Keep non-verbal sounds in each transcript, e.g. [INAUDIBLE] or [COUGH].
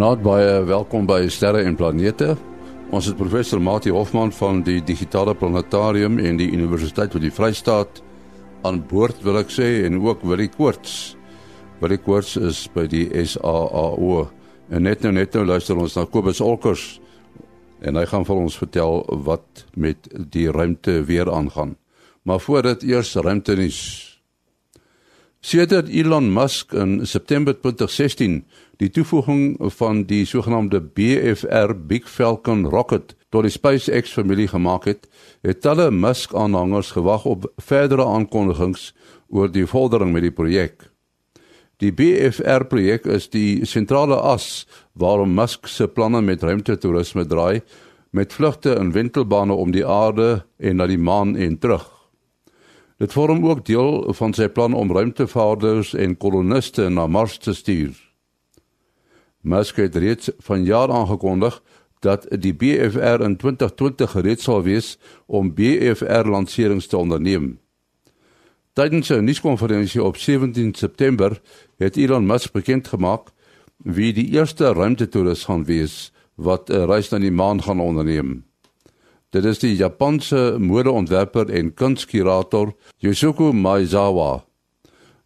Goeienaand baie welkom by Sterre en Planete. Ons het professor Mati Hofman van die Digitale Planetarium en die Universiteit van die Vrystaat aan boord wil ek sê en ook Willie Koorts. Willie Koorts is by die SAAO. En net nou net nou luister ons na Kobus Olkers en hy gaan vir ons vertel wat met die ruimte weer aangaan. Maar voordat eers ruimte nuus. Sedert Elon Musk in September 2016 die toevoeging van die sogenaamde BFR Big Falcon rocket tot die SpaceX familie gemaak het, het talle Musk-aanhangers gewag op verdere aankondigings oor die vordering met die projek. Die BFR projek is die sentrale as waarom Musk se planne met ruimtetoerisme draai met vlugte in wentelbane om die aarde en na die maan en terug. Dit vorm ook deel van sy plan om ruimtevaarders en koloniste na Mars te stuur. Musk het reeds van jaar aangekondig dat die BFR in 2020 gereed sal wees om BFR lanserings te onderneem. Tydens 'n nuuskonferensie op 17 September het Elon Musk bekend gemaak wie die eerste ruimtetoerist gaan wees wat 'n reis na die maan gaan onderneem. Dit is die Japanse modeontwerper en kunskurator Yoshiko Maizawa.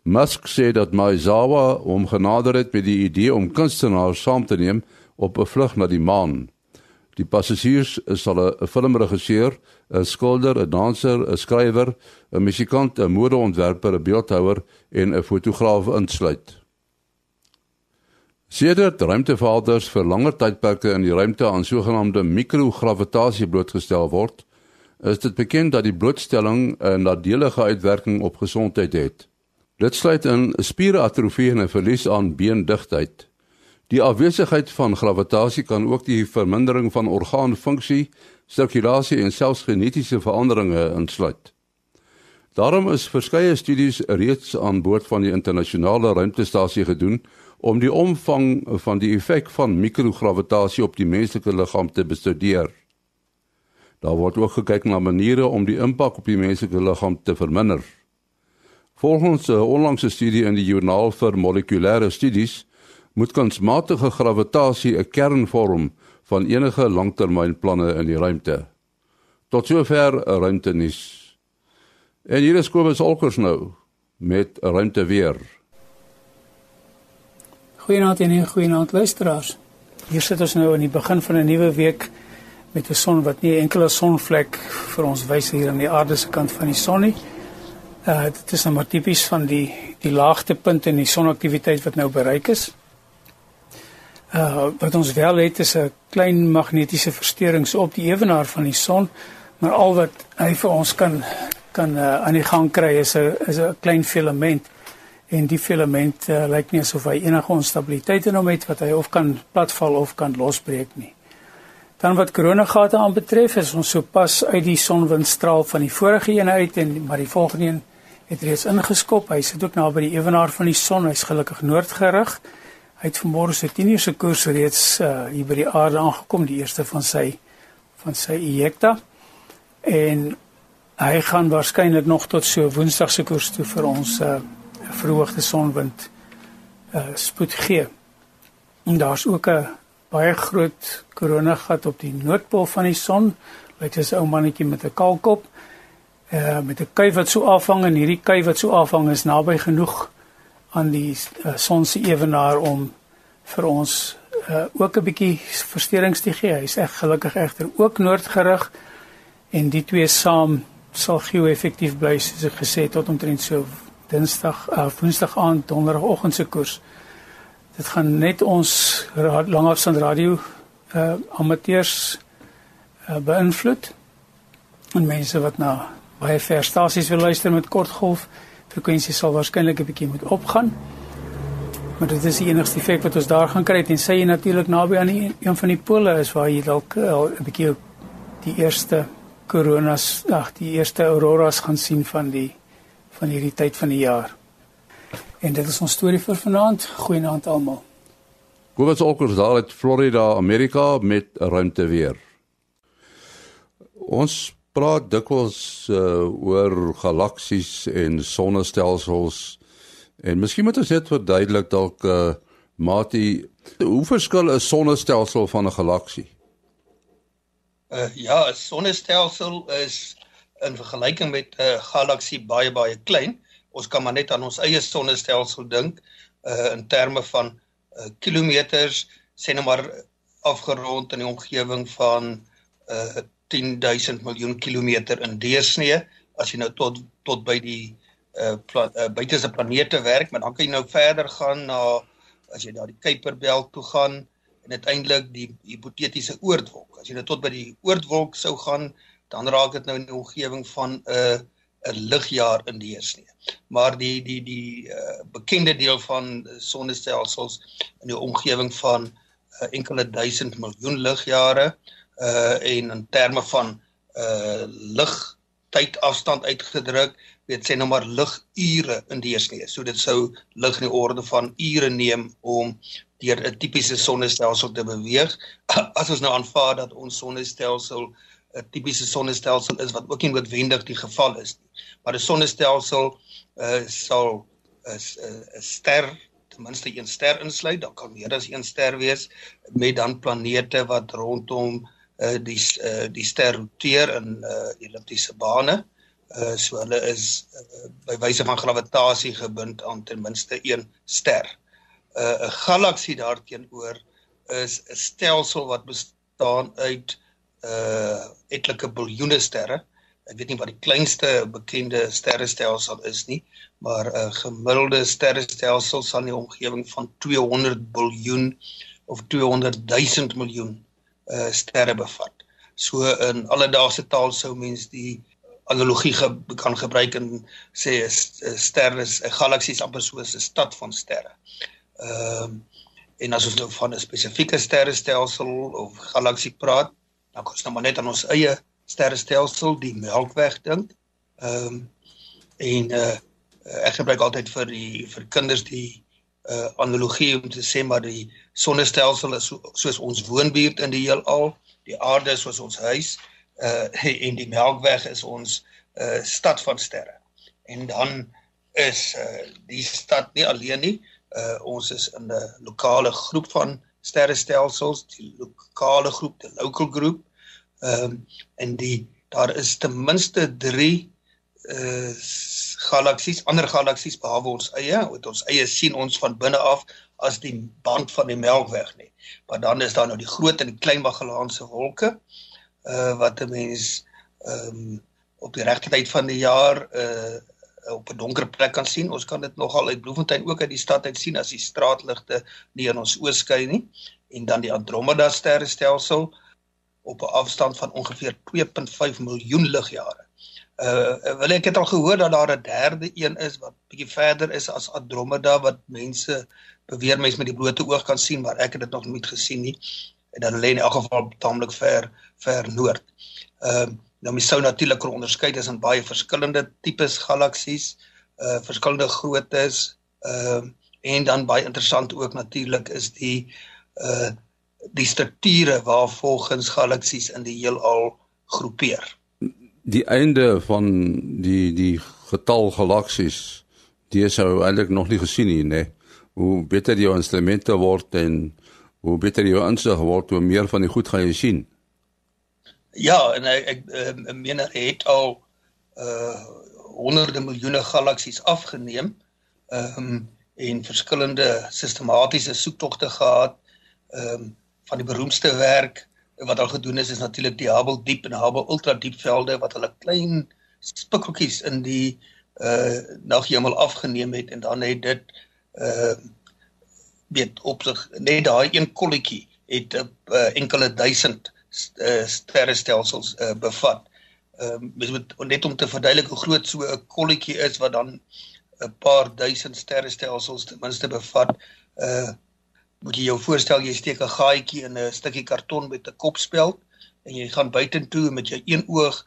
Musk sê dat Maizawa hom genader het met die idee om kunstenaars saam te neem op 'n vlug na die maan. Die passasiers sal 'n filmregisseur, 'n skilder, 'n danser, 'n skrywer, 'n musikant, 'n modeontwerper, 'n beeldhouer en 'n fotograaf insluit. Sedert ruimtevaarders vir langer tydperke in die ruimte aan sogenaamde mikrogravitasie blootgestel word, is dit bekend dat die blootstelling 'n nadelige uitwerking op gesondheid het. Dit sluit in spieratrofie en 'n verlies aan beendigtheid. Die afwesigheid van gravitasie kan ook die vermindering van orgaanfunksie, sirkulasie en selfs genetiese veranderinge insluit. Daarom is verskeie studies reeds aan boord van die internasionale ruimtestasie gedoen om die omvang van die effek van mikrogravitasie op die menslike liggaam te bestudeer. Daar word ook gekyk na maniere om die impak op die menslike liggaam te verminder. Volgens 'n onlangse studie in die Joernaal vir Molekulêre Studies moet kunsmatige gravitasie 'n kern vorm van enige langtermynplanne in die ruimte. Tot sover ruimtenis. En hier is Kobus Olkers nou met ruimte weer. Goeienaand en 'n goeienaand luisteraars. Hier sit ons nou aan die begin van 'n nuwe week met 'n son wat nie enkele sonvlek vir ons wys hier aan die aarde se kant van die son nie. Uh dit is nou maar tipies van die die laagtepunt in die sonaktiwiteit wat nou bereik is. Uh wat ons wel het is 'n klein magnetiese verstoring so op die ewenaar van die son, maar al wat hy vir ons kan kan uh, aan die gang kry is 'n is 'n klein filament en die filament uh, lyk nie asof hy enige onstabiliteit in hom het wat hy of kan platval of kan losbreek nie. Dan wat koronagate aanbetref, is ons sopas uit die sonwindstraal van die vorige een uit en maar die volgende een het reeds ingeskop. Hy sit ook naby die ewenaar van die son. Hy's gelukkig noordgerig. Hy het vanmôre se 10 uur se koers reeds uh, hier by die aarde aangekom, die eerste van sy van sy ejecta. En hy gaan waarskynlik nog tot so Woensdag se koers toe vir ons uh, verhoogde sonwind uh, spoed gee. En daar's ook 'n baie groot koronagat op die noordpool van die son. Lyk soos 'n ou mannetjie met 'n kalkop uh, met 'n kuif wat so afhang en hierdie kuif wat so afhang is naby genoeg aan die uh, son se ewenaar om vir ons uh, ook 'n bietjie versteurings te gee. Hy's reg gelukkig egter ook noordgerig en die twee saam sal geo-effektief bly soos ek gesê het tot omtrent so Dinsdag, uh, Woensdag aand, Donderdagoggend se koers. Dit gaan net ons langafstand radio uh, amateurs uh, beïnvloed en mense wat na baie ver stasies wil luister met kortgolf frekwensie sal waarskynlik 'n bietjie moet opgaan. Maar dit is die enigste effek wat ons daar gaan kry en sê jy natuurlik naby aan die, een van die pole is waar jy dalk 'n bietjie die eerste koronas, ag die eerste auroras gaan sien van die van hierdie tyd van die jaar. En dit is ons storie vir vanaand. Goeienaand almal. Kobus Olkers daar uit Florida, Amerika met ruimte weer. Ons praat dikwels uh, oor galaksies en sonnestelsels en miskien moet ons net verduidelik dalk uh, Mati Hoe verskil 'n sonnestelsel van 'n galaksie? Uh ja, 'n sonnestelsel is in vergelyking met 'n uh, galaksie baie baie klein. Ons kan maar net aan ons eie sonnestelsel dink uh in terme van uh kilometers, sê nou maar afgerond in die omgewing van uh 10000 miljoen kilometer in deursnee as jy nou tot tot by die uh, uh buitese planete werk, maar dan kan jy nou verder gaan na as jy na die Kuiperbelt toe gaan en uiteindelik die hipotetiese oortwolk. As jy nou tot by die oortwolk sou gaan, dan raak dit nou in die omgewing van 'n uh, 'n ligjaar in die deursnee. Maar die die die uh, bekende deel van sonnestelsels in die omgewing van uh, enkele duisend miljoen ligjare uh en in terme van uh lig tydafstand uitgedruk, weet sê nou maar ligure in die deursnee. So dit sou lig in die orde van ure neem om deur 'n tipiese sonnestelsel te beweeg. As ons nou aanvaar dat ons sonnestelsel 'n tipiese sonnestelsel is wat ook nie noodwendig die geval is nie. Maar 'n sonnestelsel uh, sal 'n 'n ster ten minste een ster insluit, dan kan meer as een ster wees met dan planete wat rondom uh, die uh, die ster roteer in uh, elliptiese bane. Uh, so hulle is uh, by wyse van gravitasie gebind aan ten minste een ster. 'n uh, galaksie daarteenoor is 'n stelsel wat bestaan uit uh etlike biljoene sterre. Ek weet nie wat die kleinste bekende sterrestelsel is nie, maar 'n uh, gemiddelde sterrestelsel sal in die omgewing van 200 biljoen of 200 000 miljoen uh sterre bevat. So in alledaagse taal sou mens die analogie ge kan gebruik en sê 'n ster is 'n galaksie is amper soos 'n stad van sterre. Ehm uh, en as ons nou van 'n spesifieke sterrestelsel of galaksie praat, dan kom ons nou maar net aan ons eie sterrestelsel, die Melkweg dink. Ehm um, en uh ek gebruik altyd vir die vir kinders die uh analogie om te sê maar die sonnestelsel is so, soos ons woonbuurt in die heelal, die aarde is soos ons huis uh [LAUGHS] en die Melkweg is ons uh stad van sterre. En dan is uh die stad nie alleen nie. Uh ons is in 'n lokale groep van sterrestelsels, die lokale groep, die local group. Ehm um, en die daar is ten minste 3 uh galaksies, ander galaksies behalwe ons eie, wat ons eie sien ons van binne af as die band van die Melkweg nie. Maar dan is daar nou die groot en klein Magellaanse wolke uh wat 'n mens ehm um, op die regte tyd van die jaar uh op 'n donker plek kan sien. Ons kan dit nogal uit Bloemfontein ook uit die stad uit sien as die straatligte nie in ons oë skyn nie. En dan die Andromeda sterrestelsel op 'n afstand van ongeveer 2.5 miljoen ligjare. Uh wil ek het al gehoor dat daar 'n derde een is wat bietjie verder is as Andromeda wat mense beweer mense met die blote oog kan sien, maar ek het dit nog nooit gesien nie. En dan lê in elk geval taamlik ver ver noord. Ehm uh, Nou mens sou natuurlik kon onderskei tussen baie verskillende tipes galaksies, uh verskillende groottes, ehm uh, en dan baie interessant ook natuurlik is die uh die strukture waarvolgens galaksies in die heelal groepeer. Die einde van die die getal galaksies, die sou eintlik nog nie gesien nie, né? Hoe beter jou instrumente word en hoe beter jou insig word, hoe meer van die goed gaan jy sien. Ja, en ek ek uh, meen hy het al uh honderde miljoene galaksies afgeneem. Ehm um, en verskillende sistematiese soektogte gehad. Ehm um, van die beroemdste werk wat al gedoen is is natuurlik die Hubble diep en Hubble ultra diep velde wat hulle klein spikkeltjies in die uh naghemel afgeneem het en dan het dit uh weet op sig net daai een kolletjie het uh, enkele duisend uh, sterrestelsels uh, bevat. Ehm uh, net om te verduidelik hoe groot so 'n kolletjie is wat dan 'n paar duisend sterrestelsels ten minste bevat. Uh moet jy jou voorstel jy steek 'n gaatjie in 'n stukkie karton met 'n kopspeld en jy gaan buitentoe met jou een oog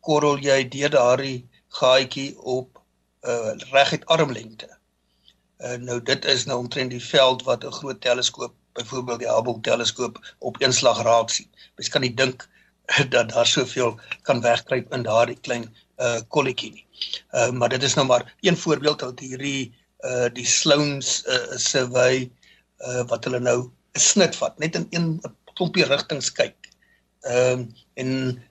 korrel jy deur daardie gaatjie op uh reguit armlengte. Uh nou dit is nou omtrent die veld wat 'n groot teleskoop byvoorbeeld die Hubble teleskoop op een slag raak sien. Mens kan nie dink [LAUGHS] dat daar soveel kan wegkruip in daardie klein uh kolletjie nie. Uh maar dit is nou maar een voorbeeld uit hierdie uh die Sloans uh wy uh wat hulle nou 'n snit vat, net in een klompie rigtings kyk. Ehm um, en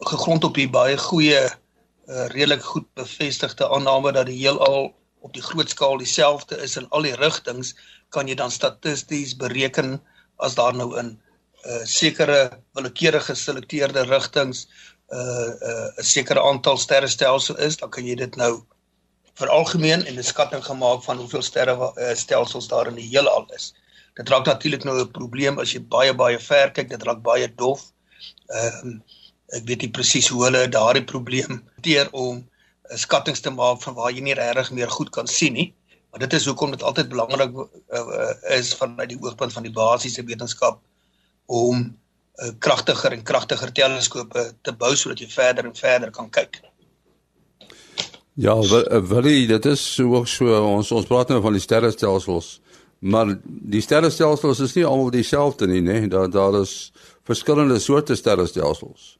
gegrond op die baie goeie uh, redelik goed bevestigde aanname dat die heelal op die groot skaal dieselfde is in al die rigtings, kan jy dan statisties bereken as daar nou in 'n uh, eh, sekere willekeurige geselekteerde rigtings 'n uh, uh, 'n sekere aantal sterrestelsels is, dan kan jy dit nou vir algemeen en 'n skatting gemaak van hoeveel sterre uh, stelsels daar in die heelal is. Dit raak natuurlik nou 'n probleem as jy baie baie ver kyk, dit raak baie dof. Ehm uh, ek weet nie presies hoe hulle daardie probleem hanteer om 'n skattings te maak van waar jy nie regtig meer goed kan sien nie. Maar dit is hoekom dit altyd belangrik uh, is vanuit die oogpunt van die basiese wetenskap om uh, kragtiger en kragtiger teleskope te bou sodat jy verder en verder kan kyk. Ja, jy dit is so so ons ons praat nou van die sterrestelsels. Maar die sterrestelsels is nie almal dieselfde nie, né? Daar daar is verskillende soorte sterrestelsels.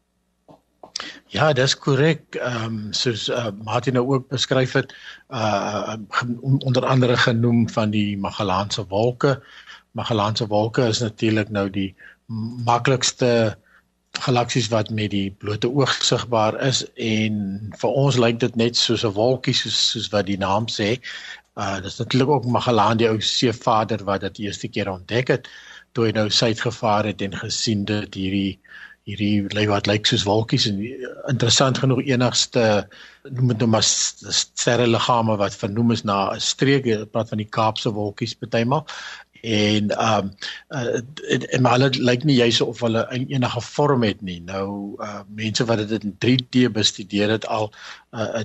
Ja, dis korrek. Ehm um, soos uh, Martin nou ook beskryf het, uh onder andere genoem van die Magellaanse wolke. Magellaanse wolke is natuurlik nou die maklikste galaksies wat met die blote oog sigbaar is en vir ons lyk dit net soos 'n wolkie soos soos wat die naam sê. Uh dis natuurlik ook Magellan die ou seevader wat dit eerste keer ontdek het toe hy nou suid gevaar het en gesien dat hierdie hierdie wat lyk soos wolkies en interessant genoeg enigste noem dit nou maar sterre liggame wat vernoem is na 'n streek praat van die Kaapse wolkies partymal en ehm um, uh, en maar dit lyk nie juis of hulle enige vorm het nie. Nou uh mense wat dit in 3D bestudeer het al uh, uh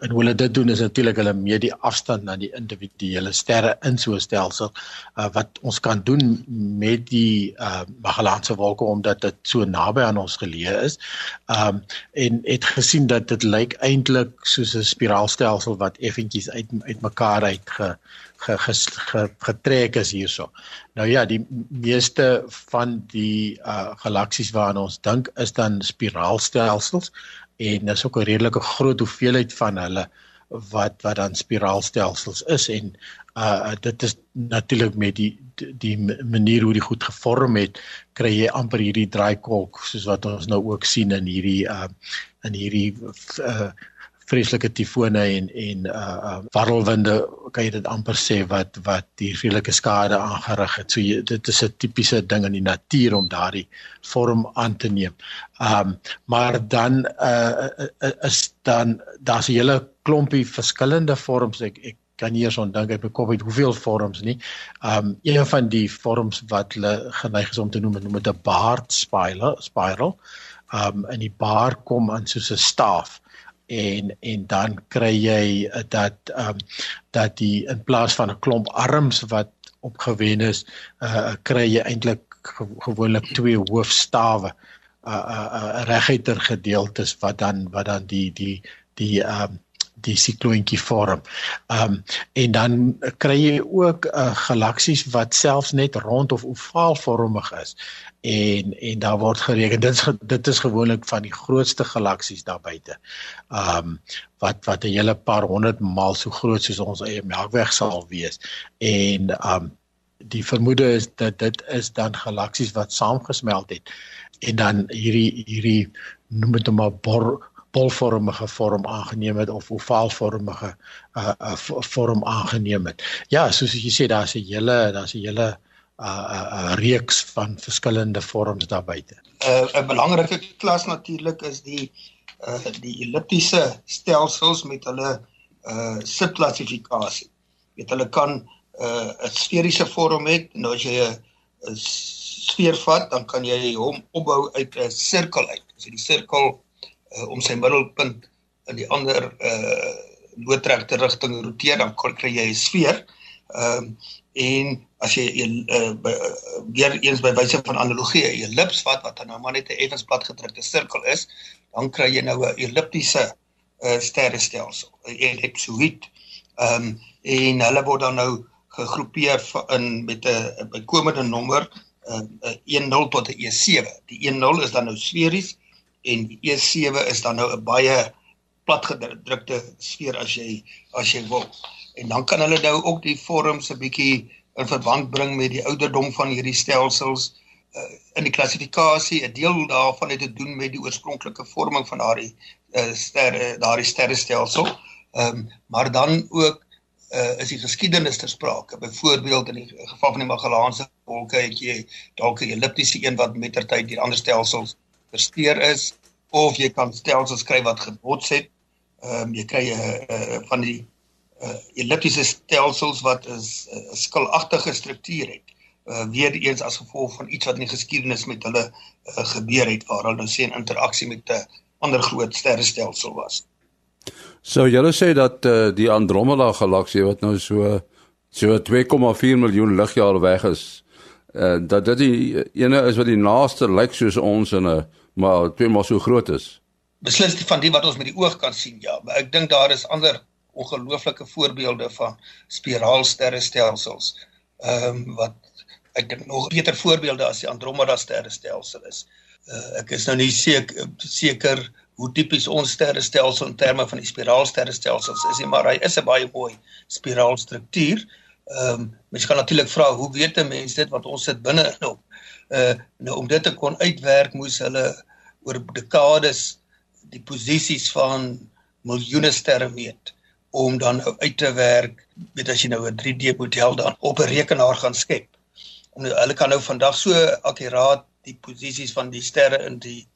en hoe hulle dit doen is natuurlik hulle meet die afstand na die individuele sterre in so 'n stelsel uh wat ons kan doen met die uh Magellaanse wolke omdat dit so naby aan ons geleë is. Um en het gesien dat dit lyk eintlik soos 'n spiraalstelsel wat effentjies uit uitmekaar uit ge ge, ge, ge, getrek is hierso. Nou ja, die meeste van die uh galaksies waaraan ons dink is dan spiraalstelsels en dis ook 'n redelike groot hoeveelheid van hulle wat wat dan spiraalstelsels is en uh dit is natuurlik met die die manier hoe die goed gevorm het kry jy amper hierdie draaikolk soos wat ons nou ook sien in hierdie uh in hierdie uh vreeslike tifone en en uh, uh warrelwinde kan jy dit amper sê wat wat die vreeslike skade aangerig het. So jy, dit is 'n tipiese ding in die natuur om daardie vorm aan te neem. Um maar dan uh, uh, uh is dan daar's 'n hele klompie verskillende vorms ek ek kan nie eens ondink uit my kop uit hoeveel vorms nie. Um een van die vorms wat hulle geneig is om te noem, noem dit 'n baard spiral, spiral. Um en die baard kom aan soos 'n staaf en en dan kry jy uh, dat ehm um, dat die in plaas van 'n klomp arms wat opgewen is, uh, kry jy eintlik gewoonlik twee hoofstawe uh uh, uh reguiter gedeeltes wat dan wat dan die die die ehm um, die sikloentjie vorm. Ehm um, en dan kry jy ook uh, galaksies wat selfs net rond of ovaalvormig is en en daar word gereken dit is dit is gewoonlik van die grootste galaksies daar buite. Ehm um, wat wat 'n hele paar honderd maal so groot soos ons eie Melkweg sal wees. En ehm um, die vermoede is dat dit is dan galaksies wat saamgesmelt het en dan hierdie hierdie noem dit nou maar bor bolvormige vorm aangeneem het of ovaalvormige uh, uh vorm aangeneem het. Ja, soos jy sê daar's 'n hele daar's 'n hele uh, uh reeks van verskillende vorms daar buite. 'n uh, 'n belangrike klas natuurlik is die uh die elliptiese stelsels met hulle uh subklassifikasie. Weet hulle kan uh 'n sferiese vorm hê. Nou as jy 'n sfeer vat, dan kan jy hom opbou uit 'n sirkel uit. As jy die sirkel uh, om sy middelpunt in die ander uh loodregte rigting roteer, dan kry jy 'n sfeer. Ehm uh, en as jy uh, by, uh, weer eens by wyse van analogie 'n ellips vat wat nou maar net 'n effens plat gedrukte sirkel is, dan kry jy nou 'n elliptiese uh, sterrestelsel, 'n ellipsoid. Ehm um, en hulle word dan nou gegroepeer in met 'n bykomende nommer uh, 'n 10 tot 'n E7. Die 10 is dan nou sferies en die E7 is dan nou 'n baie plat gedrukte sfeer as jy as jy wil. En dan kan hulle nou ook die vorms 'n bietjie in verband bring met die ouderdom van hierdie stelsels uh, in die klassifikasie 'n deel daarvan het te doen met die oorspronklike vorming van daardie uh, sterre daardie sterrestelsel ehm um, maar dan ook uh, is die geskiedenis ter sprake. Byvoorbeeld in die geval van die Magellaanse wolke het jy dalk 'n elliptiese een wat mettertyd deur ander stelsels versteur is of jy kan stelsels skryf wat gebots het. Ehm um, jy kry 'n uh, uh, van die uh, elliptiese stelsels wat 'n uh, skilagtige struktuur het. Uh, weer eens as gevolg van iets wat in die geskiedenis met hulle uh, gebeur het waar hulle nou sê 'n interaksie met 'n ander groot sterrestelsel was. So julle sê dat uh, die Andromeda galaksie wat nou so so 2,4 miljoen ligjare weg is, uh, dat dit die ene is wat die naaste lyk soos ons in 'n maar twee maal so groot is. Beslis van die wat ons met die oog kan sien, ja, maar ek dink daar is ander ongelooflike voorbeelde van spiraalsterrestelsels. Ehm um, wat ek dink nog beter voorbeelde as die Andromeda sterrestelsel is. Uh, ek is nou nie seker seker hoe tipies ons sterrestelsel in terme van die spiraalsterrestelsels is, maar hy is 'n baie mooi spiraalstruktuur. Ehm um, mens kan natuurlik vra hoe weet 'n mens dit want ons sit binne in hom. Uh nou om dit te kon uitwerk moes hulle oor dekades die posisies van miljoene sterre meet om dan nou uit te werk, weet as jy nou 'n 3D model dan op 'n rekenaar gaan skep. Om nou, hulle kan nou vandag so akkuraat die posisies van die sterre in die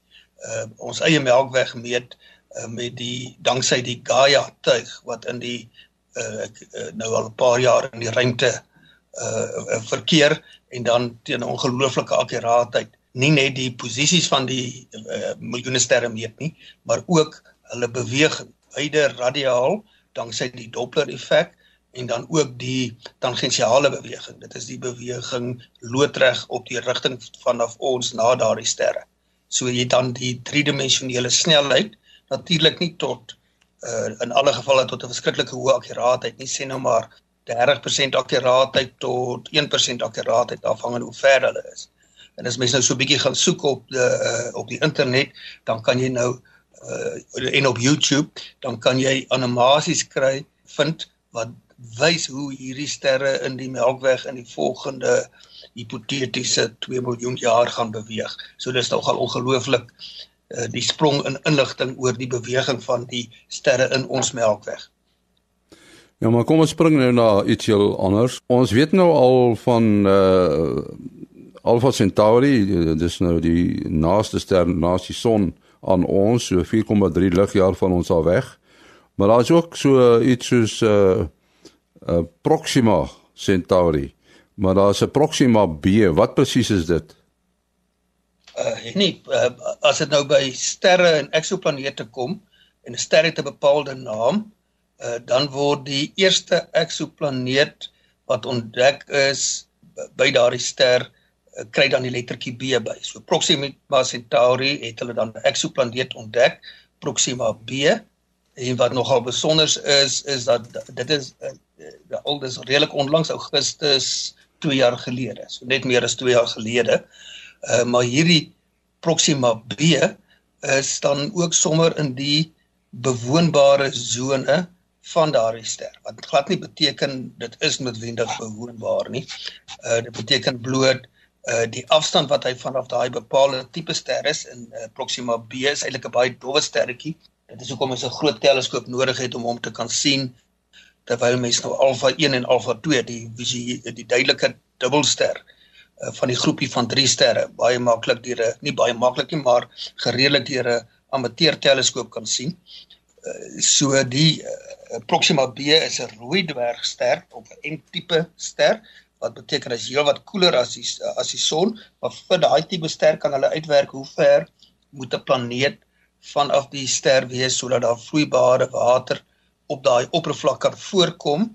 uh, ons eie melkweg meet uh, met die danksy die Gaia tuig wat in die uh, uh, nou al 'n paar jaar in die ruimte uh, verkeer en dan teen ongelooflike akkuraatheid nie net die posisies van die uh, miljoene sterre meet nie maar ook hulle beweging beide radiaal danksy die Doppler effek en dan ook die tangensiale beweging. Dit is die beweging loodreg op die rigting vanaf ons na daardie sterre. So jy dan die driedimensionele snelheid natuurlik nie tot uh, in alle gevalle tot 'n verskriklike hoë akkuraatheid nie. Sê nou maar 30% akkuraatheid tot 1% akkuraatheid afhangende hoe ver hulle is. En as mens nou so 'n bietjie gaan soek op die uh, op die internet, dan kan jy nou uh, en op YouTube, dan kan jy animasies kry vind wat wys hoe hierdie sterre in die Melkweg in die volgende hipotetiese 2 miljoen jaar gaan beweeg. So dis nogal ongelooflik uh, die sprong in inligting oor die beweging van die sterre in ons Melkweg. Ja, maar kom ons spring nou na iets heel anders. Ons weet nou al van uh Alpha Centauri, dis nou die naaste ster naas die son aan ons, so 4,3 ligjaar van ons al weg. Maar daar's ook so iets soos uh uh Proxima Centauri. Maar daar's 'n Proxima B. Wat presies is dit? Uh nee, uh, as dit nou by sterre en eksoplanete kom en 'n ster het 'n bepaalde naam, uh dan word die eerste eksoplaneet wat ontdek is by daardie ster uh, kry dan die lettertjie B by. So Proxima Centauri het hulle dan 'n eksoplaneet ontdek, Proxima B. En wat nogal besonder is is dat dit is uh, al dis redelik onlangs Augustus 2 jaar gelede. So net meer as 2 jaar gelede. Uh maar hierdie Proxima B is dan ook sommer in die bewoonbare sone van daardie ster. Wat glad nie beteken dit is noodwendig bewoonbaar nie. Uh dit beteken bloot uh die afstand wat hy vanaf daai bepaalde tipe ster is in uh, Proxima B is eintlik 'n baie dowwe sterretjie. Dit is hoekom ons 'n groot teleskoop nodig het om hom te kan sien terwyl mens nou alfa 1 en alfa 2 die visie die duidelike dubbelster uh, van die groepie van 3 sterre baie maklik deur 'n nie baie maklik nie maar gereedelik deur 'n amateur teleskoop kan sien. Uh, so die uh, Proxima B is 'n rooi dwergster of 'n M-tipe ster wat beteken as heel wat koeler as die as die son, maar vir daai tipe ster kan hulle uitwerk hoe ver moet 'n planeet vanaf die ster wees sodat daar vloeibare water op daai oppervlak kan voorkom.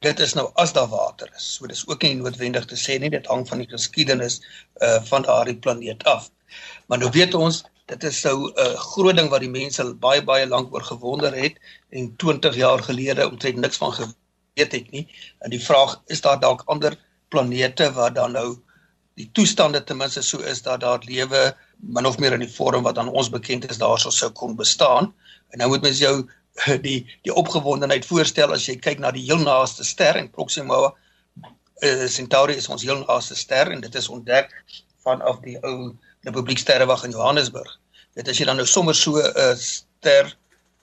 Dit is nou as daar water is so dis ook nie noodwendig te sê nie dit hang van die geskiedenis uh van daardie planeet af. Maar nou weet ons dit is so 'n uh, groot ding wat die mense baie baie lank oor gewonder het en 20 jaar gelede omtrent niks van geweet het nie. En die vraag is daar dalk ander planete waar dan nou die toestande ten minste so is dat daar lewe min of meer in die vorm wat aan ons bekend is daarso sou kon bestaan? En nou moet mens jou [LAUGHS] die die opgewondenheid voorstel as jy kyk na die heel naaste ster en Proxima uh, Centauri is ons heel naaste ster en dit is ontdek vanaf die ou Republiek Sterrewag in Johannesburg. Dit as jy dan nou sommer so 'n uh, ster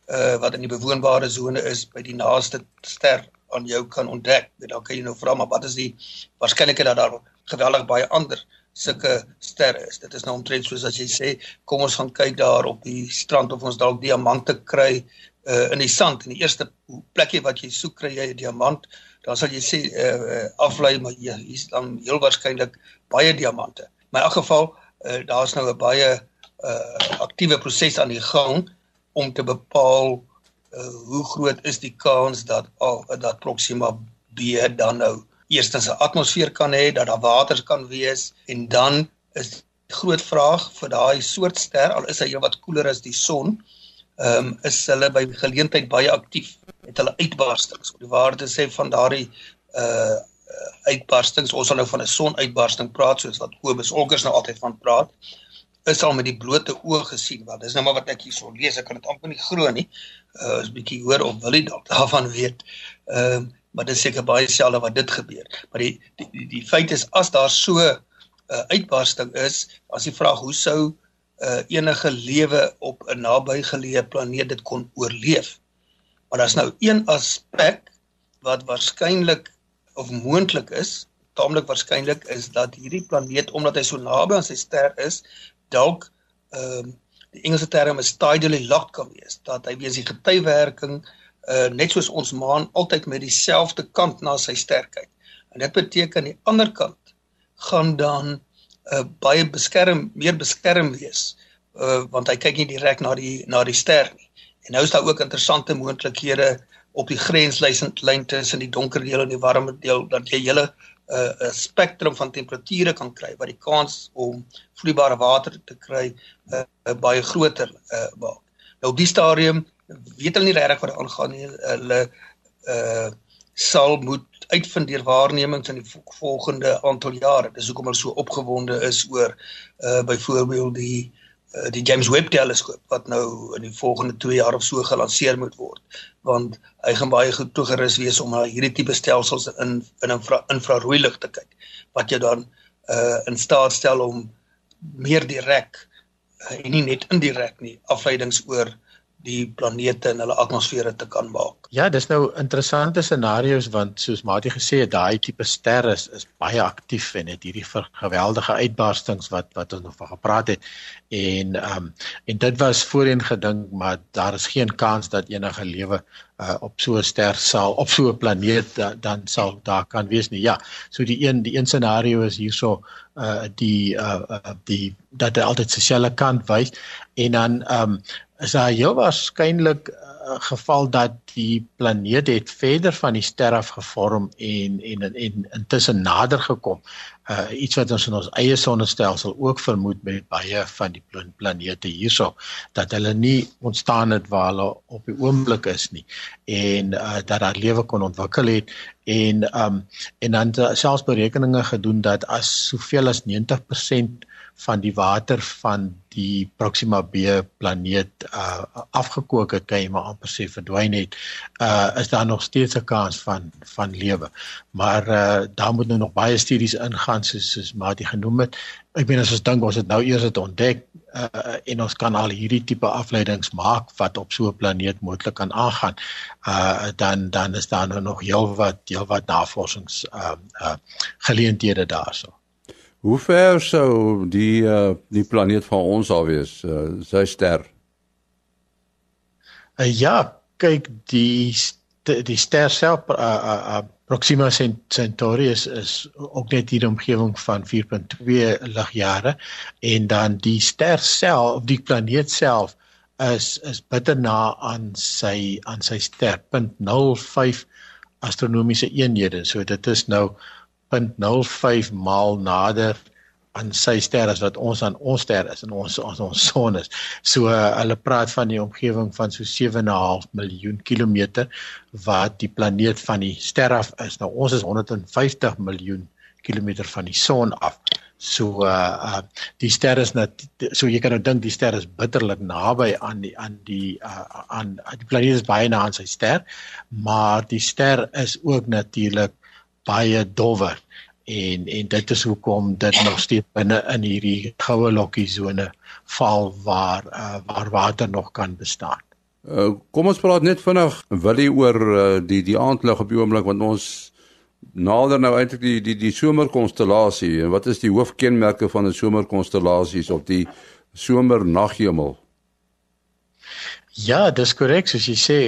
uh, wat in die bewoonbare sone is by die naaste ster aan jou kan ontdek, dan kan jy nou vra maar wat is die waarskynlikheid dat daar geweldig baie ander sulke sterre is. Dit is nou omtrent soos as jy sê, kom ons gaan kyk daar op die strand of ons dalk diamante kry uh, in die sand. In die eerste plekie wat jy soek kry jy 'n diamant dan sal jy sê uh, aflei maar hier is dan heel waarskynlik baie diamante. Maar in elk geval uh, daar's nou 'n baie uh, aktiewe proses aan die gang om te bepaal uh, hoe groot is die kans dat al uh, dat Proxima B dan nou eerstens 'n atmosfeer kan hê, dat daar water kan wees en dan is groot vraag vir daai soort ster al is hy heelwat koeler as die son, ehm um, is hulle by geleentheid baie aktief met hulle uitbarstings. Die waarde sê van daardie uh uitbarstings, ons sal nou van 'n sonuitbarsting praat soos wat Kobus Olkers nou altyd van praat, is al met die blote oog gesien. Wat dis nou maar wat ek hierso lees, ek kan dit amper nie glo nie. Uh is bietjie hoor of wil jy daarvan weet. Ehm uh, maar dit seker baie selde wat dit gebeur. Maar die die die, die feit is as daar so 'n uh, uitbarsting is, as jy vra hoe sou uh, enige lewe op 'n nabygeleë planeet dit kon oorleef. Maar daar's nou een aspek wat waarskynlik of moontlik is, taamlik waarskynlik is dat hierdie planeet omdat hy so naby aan sy ster is, dalk ehm uh, die Engelse term is tidally locked kan wees, dat hy weens die getywerking uh net soos ons maan altyd met dieselfde kant na sy ster kyk. En dit beteken aan die ander kant gaan dan uh, baie beskerm meer beskerm wees uh, want hy kyk nie direk na die na die ster nie. En nou is daar ook interessante moontlikhede op die grenslyn tussen die donker deel en die warm deel dat jy hele 'n uh, uh, spektrum van temperature kan kry wat die kans om vloeibare water te kry uh, uh, baie groter uh, maak. Nou op die stadium weet hulle nie regtig wat aangaan nie. Hulle uh sal moet uitvind deur waarnemings in die volgende aantal jare. Dis hoekom hulle so opgewonde is oor uh byvoorbeeld die uh, die James Webb teleskoop wat nou in die volgende 2 jaar of so gelanseer moet word. Want hy gaan baie goed toegerus wees om na hierdie tipe stelsels in in infra, infrarooi lig te kyk wat jou dan uh in staat stel om meer direk uh, en nie net indirek nie afleidings oor die planete en hulle atmosfere te kan maak. Ja, dis nou interessante scenario's want soos Mati gesê het, daai tipe sterre is, is baie aktief en het hierdie geweldige uitbarstings wat wat ons nog van gepraat het. En ehm um, en dit was voorheen gedink maar daar is geen kans dat enige lewe uh, op so 'n ster sal op so 'n planeet da, dan sal daar kan wees nie. Ja, so die een die een scenario is hierso uh die uh, die dat hy altyd sy selle kant wys en dan ehm um, is daar heel waarskynlik 'n uh, geval dat die planeet het verder van die ster af gevorm en en en intussen nader gekom. Uh iets wat ons in ons eie sonnestelsel ook vermoed met baie van die planete hierso dat hulle nie ontstaan het waar hulle op die oomblik is nie en uh dat daar lewe kon ontwikkel het en um en dan selfs berekeninge gedoen dat as soveel as 90% van die water van die Proxima B planeet uh afgekook het, kan jy maar amper sê verdwyn het, uh is daar nog steeds 'n kans van van lewe. Maar uh daar moet nou nog baie studies ingaan soos soos Mati genoem het. Ek meen as ons dink ons het nou eers dit ontdek uh en ons kan al hierdie tipe afleidings maak wat op so 'n planeet moontlik kan aangaan. Uh dan dan is daar nou nog heelwat heelwat navorsings uh uh geleenthede daarso. Hoe ver sou die uh, die planeet van ons al wees, uh, sy ster? Uh, ja, kyk die die ster self uh, uh, uh, Proxima Centauri is, is ook net hier omgewing van 4.2 ligjare en dan die ster self of die planeet self is is bitter na aan sy aan sy ster 0.05 astronomiese eenhede. So dit is nou 0.05 maal nader aan sy ster as wat ons aan ons ster is en ons ons ons son is. So uh, hulle praat van die omgewing van so 7.5 miljoen kilometer wat die planeet van die ster af is. Nou ons is 150 miljoen kilometer van die son af. So uh, uh die ster is net so jy kan nou dink die ster is bitterlik naby aan die aan die uh, aan die planeet is baie na aan sy ster, maar die ster is ook natuurlik baie dowwer en en dit is hoekom dit nog steeds binne in hierdie goue lokkie sone val waar uh, waar water nog kan bestaan. Uh, kom ons praat net vinnig wil jy oor uh, die die aandlig op die oomblik want ons nader nou eintlik die die die somerkonstellasie en wat is die hoofkenmerke van 'n somerkonstellasies op die somernagehemel? Ja, dis korrek soos jy sê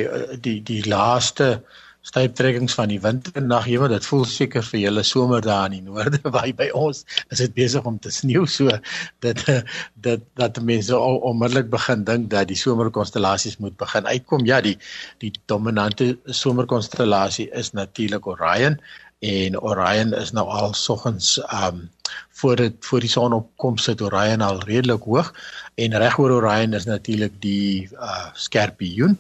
die die laaste styptrekkings van die winternaghemel dit voel seker vir julle somer daar in die noorde [LAUGHS] waar by ons is dit besig om te sneeu. So dat dat dat mense onmiddellik begin dink dat die somerkonstellasies moet begin uitkom. Ja die die dominante somerkonstellasie is natuurlik Orion en Orion is nou al soggens um voor dit voor die son opkom sit Orion al redelik hoog en reg oor Orion is natuurlik die uh Skorpioen.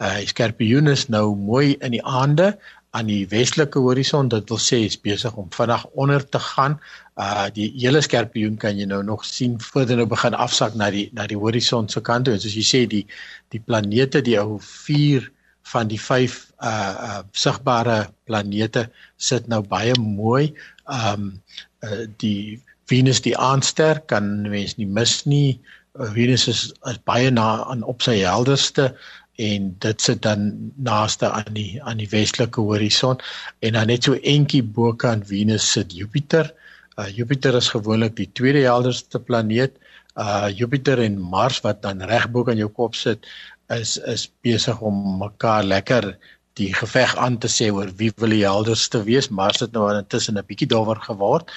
Uh Skorpioen is nou mooi in die aande aan die westelike horison. Dit wil sê is besig om vinnig onder te gaan. Uh die hele Skorpioen kan jy nou nog sien voor dit nou begin afsak na die na die horison se kant toe. Soos jy sê die die planete die ou 4 van die 5 uh uh sigbare planete sit nou baie mooi. Um uh die Venus die aandster kan mens nie mis nie. Uh, Venus is, is baie na aan op sy helderste en dit sit dan naaste aan die aan die westelike horison en dan net so entjie bokant Venus sit Jupiter. Uh Jupiter is gewoonlik die tweede helderste planeet. Uh Jupiter en Mars wat dan reg bo aan jou kop sit is is besig om mekaar lekker die geveg aan te sê oor wie wil die helderste wees. Mars het nou intussen 'n bietjie dowwer geword.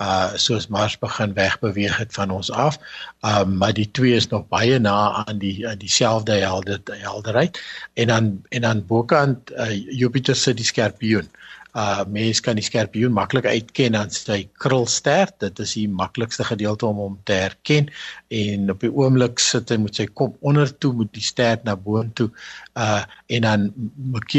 Uh soos Mars begin wegbeweeg het van ons af. Um maar die twee is nog baie na aan die aan dieselfde helder helderheid en dan en dan bokant uh, Jupiter sit die skorpioen. Uh uh mens kan die skorpioen maklik uitken aan sy krulster. Dit is die maklikste gedeelte om hom te herken en op die oomblik sit hy met sy kop onder toe met die stert na boontoe. Uh en dan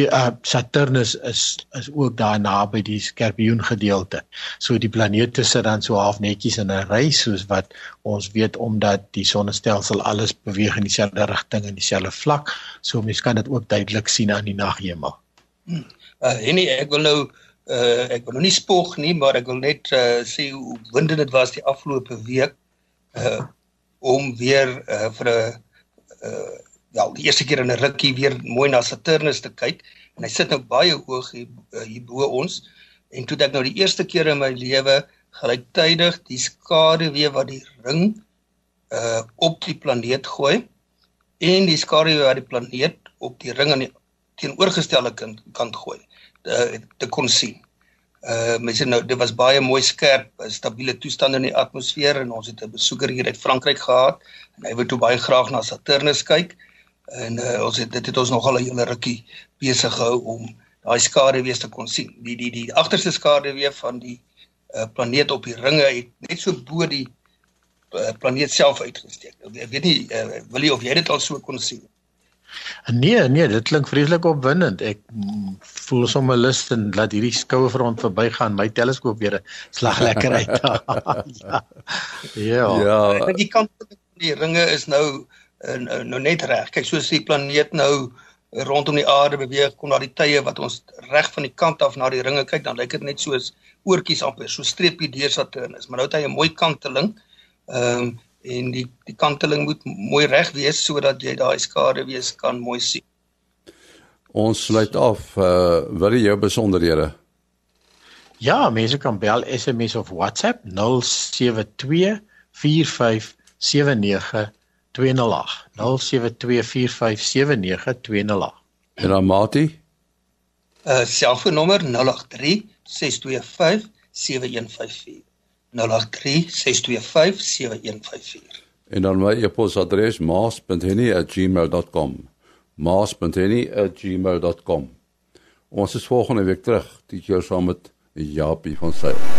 uh, Saturnus is is ook daar naby die skorpioen gedeelte. So die planete sit dan so half netjies in 'n ry soos wat ons weet omdat die sonnestelsel alles beweeg in dieselfde rigting en dieselfde vlak. So mens kan dit ook duidelik sien aan die naghemel. Hmm uh Henny, ek wil nou uh ek wil nou nie spog nie, maar ek wil net uh sê hoe windend dit was die afgelope week uh om weer uh vir 'n uh ja, die eerste keer in 'n rukkie weer mooi na Saturnus te kyk. En hy sit nou baie hoog hier, hier bo ons. En toe ek nou die eerste keer in my lewe gelyktydig die skaduwee wat die ring uh op die planeet gooi en die skaduwee wat die planeet op die ring aan die teenoorgestelde kant kant gooi uh, te kon sien. Uh mense nou dit was baie mooi skerp, stabiele toestand in die atmosfeer en ons het 'n besoeker hier uit Frankryk gehad en hy wou toe baie graag na Saturnus kyk en uh, ons het dit het ons nogal 'n hele rukkie besig gehou om daai skaduwee te kon sien. Die die die agterste skaduwee van die uh, planeet op die ringe het net so bo die uh, planeet self uitgesteek. Ek weet nie uh, wil jy of jy dit al so kon sien? Nee, nee, dit klink vreeslik opwindend. Ek voel sommer lus en laat hierdie skoue front verbygaan. My teleskoop weer 'n slag lekker uit. [LAUGHS] ja. Ja. Ja. Ek die kant van die ringe is nou nou, nou net reg. Kyk, soos die planeet nou rondom die aarde beweeg, kom daar die tye wat ons reg van die kant af na die ringe kyk, dan lyk dit net soos oortjies amper, so streepie deur Saturnus. Maar nou het hy 'n mooi kanteling. Ehm um, en die die kanteling moet mooi reg wees sodat jy daai skade wees kan mooi sien. Ons sluit af uh wat is jou besonderhede? Ja, mense kan bel SMS of WhatsApp 0724579208. 0724579208. En dan Mati? Uh selfoonnommer 083 625 7154. 0836257154. En dan my e-posadres maas.henny@gmail.com. maas.henny@gmail.com. Ons is volgende week terug, dit jou saam met Japie van Sail.